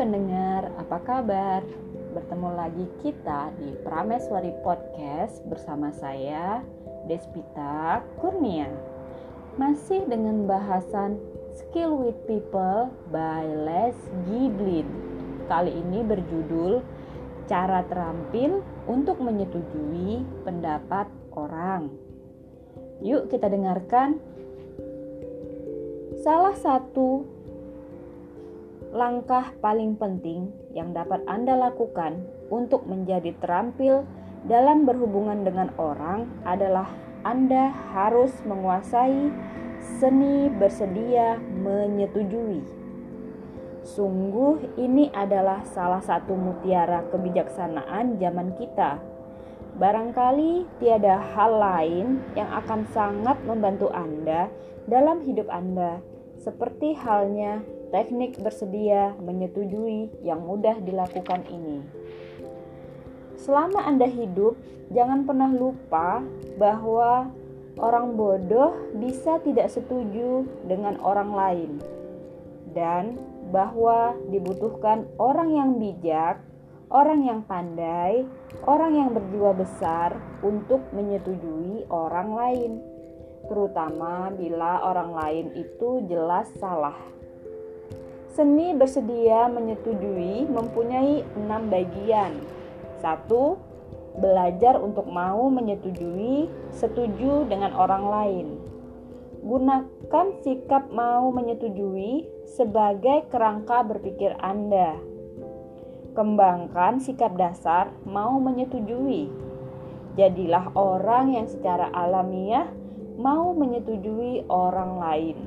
pendengar, apa kabar? Bertemu lagi kita di Prameswari Podcast bersama saya, Despita Kurnia. Masih dengan bahasan Skill with People by Les Giblin. Kali ini berjudul Cara terampil untuk menyetujui pendapat orang. Yuk kita dengarkan. Salah satu langkah paling penting yang dapat Anda lakukan untuk menjadi terampil dalam berhubungan dengan orang adalah Anda harus menguasai seni bersedia menyetujui. Sungguh, ini adalah salah satu mutiara kebijaksanaan zaman kita. Barangkali tiada hal lain yang akan sangat membantu Anda dalam hidup Anda, seperti halnya teknik bersedia menyetujui yang mudah dilakukan ini. Selama Anda hidup, jangan pernah lupa bahwa orang bodoh bisa tidak setuju dengan orang lain, dan bahwa dibutuhkan orang yang bijak, orang yang pandai, orang yang berjiwa besar untuk menyetujui orang lain, terutama bila orang lain itu jelas salah. Seni bersedia menyetujui mempunyai enam bagian. Satu, belajar untuk mau menyetujui setuju dengan orang lain. Gunakan sikap mau menyetujui sebagai kerangka berpikir Anda. Kembangkan sikap dasar mau menyetujui. Jadilah orang yang secara alamiah mau menyetujui orang lain.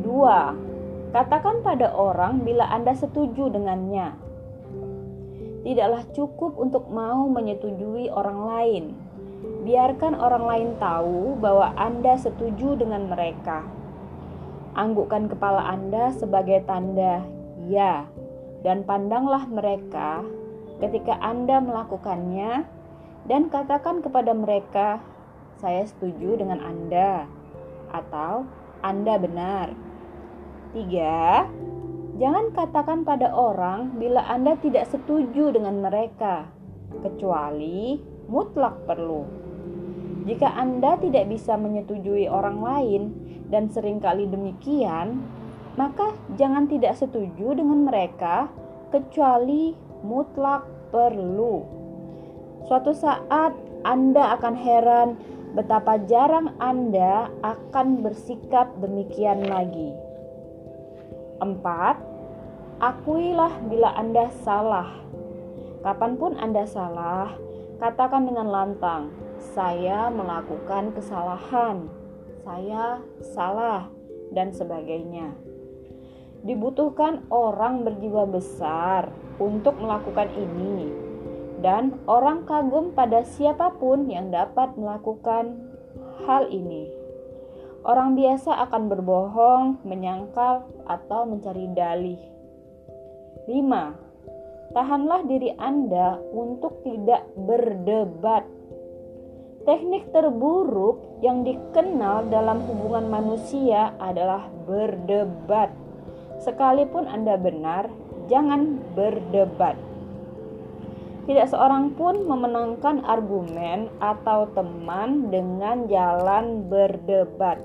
Dua, Katakan pada orang bila Anda setuju dengannya. Tidaklah cukup untuk mau menyetujui orang lain. Biarkan orang lain tahu bahwa Anda setuju dengan mereka. Anggukkan kepala Anda sebagai tanda "ya", dan pandanglah mereka ketika Anda melakukannya, dan katakan kepada mereka, "Saya setuju dengan Anda," atau "Anda benar." Tiga, jangan katakan pada orang bila Anda tidak setuju dengan mereka, kecuali mutlak perlu. Jika Anda tidak bisa menyetujui orang lain dan sering kali demikian, maka jangan tidak setuju dengan mereka kecuali mutlak perlu. Suatu saat Anda akan heran betapa jarang Anda akan bersikap demikian lagi. Empat, akuilah bila Anda salah. Kapan pun Anda salah, katakan dengan lantang, saya melakukan kesalahan, saya salah, dan sebagainya. Dibutuhkan orang berjiwa besar untuk melakukan ini, dan orang kagum pada siapa pun yang dapat melakukan hal ini. Orang biasa akan berbohong, menyangkal, atau mencari dalih. 5. Tahanlah diri Anda untuk tidak berdebat. Teknik terburuk yang dikenal dalam hubungan manusia adalah berdebat. Sekalipun Anda benar, jangan berdebat. Tidak seorang pun memenangkan argumen atau teman dengan jalan berdebat.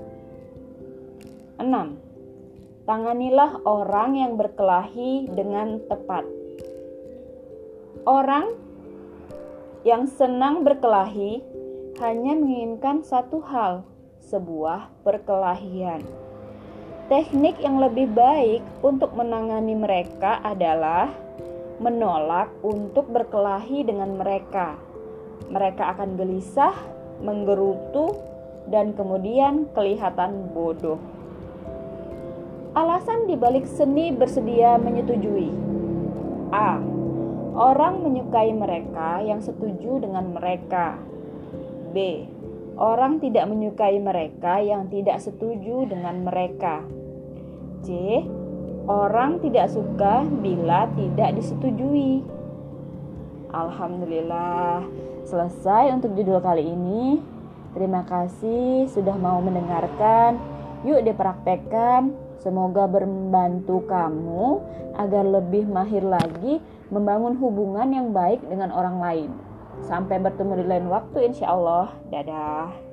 6. Tanganilah orang yang berkelahi dengan tepat. Orang yang senang berkelahi hanya menginginkan satu hal, sebuah perkelahian. Teknik yang lebih baik untuk menangani mereka adalah menolak untuk berkelahi dengan mereka. Mereka akan gelisah, menggerutu, dan kemudian kelihatan bodoh. Alasan dibalik seni bersedia menyetujui: A. Orang menyukai mereka yang setuju dengan mereka. B. Orang tidak menyukai mereka yang tidak setuju dengan mereka. C Orang tidak suka bila tidak disetujui. Alhamdulillah, selesai untuk judul kali ini. Terima kasih sudah mau mendengarkan. Yuk dipraktekkan. Semoga membantu kamu agar lebih mahir lagi membangun hubungan yang baik dengan orang lain. Sampai bertemu di lain waktu, insya Allah. Dadah.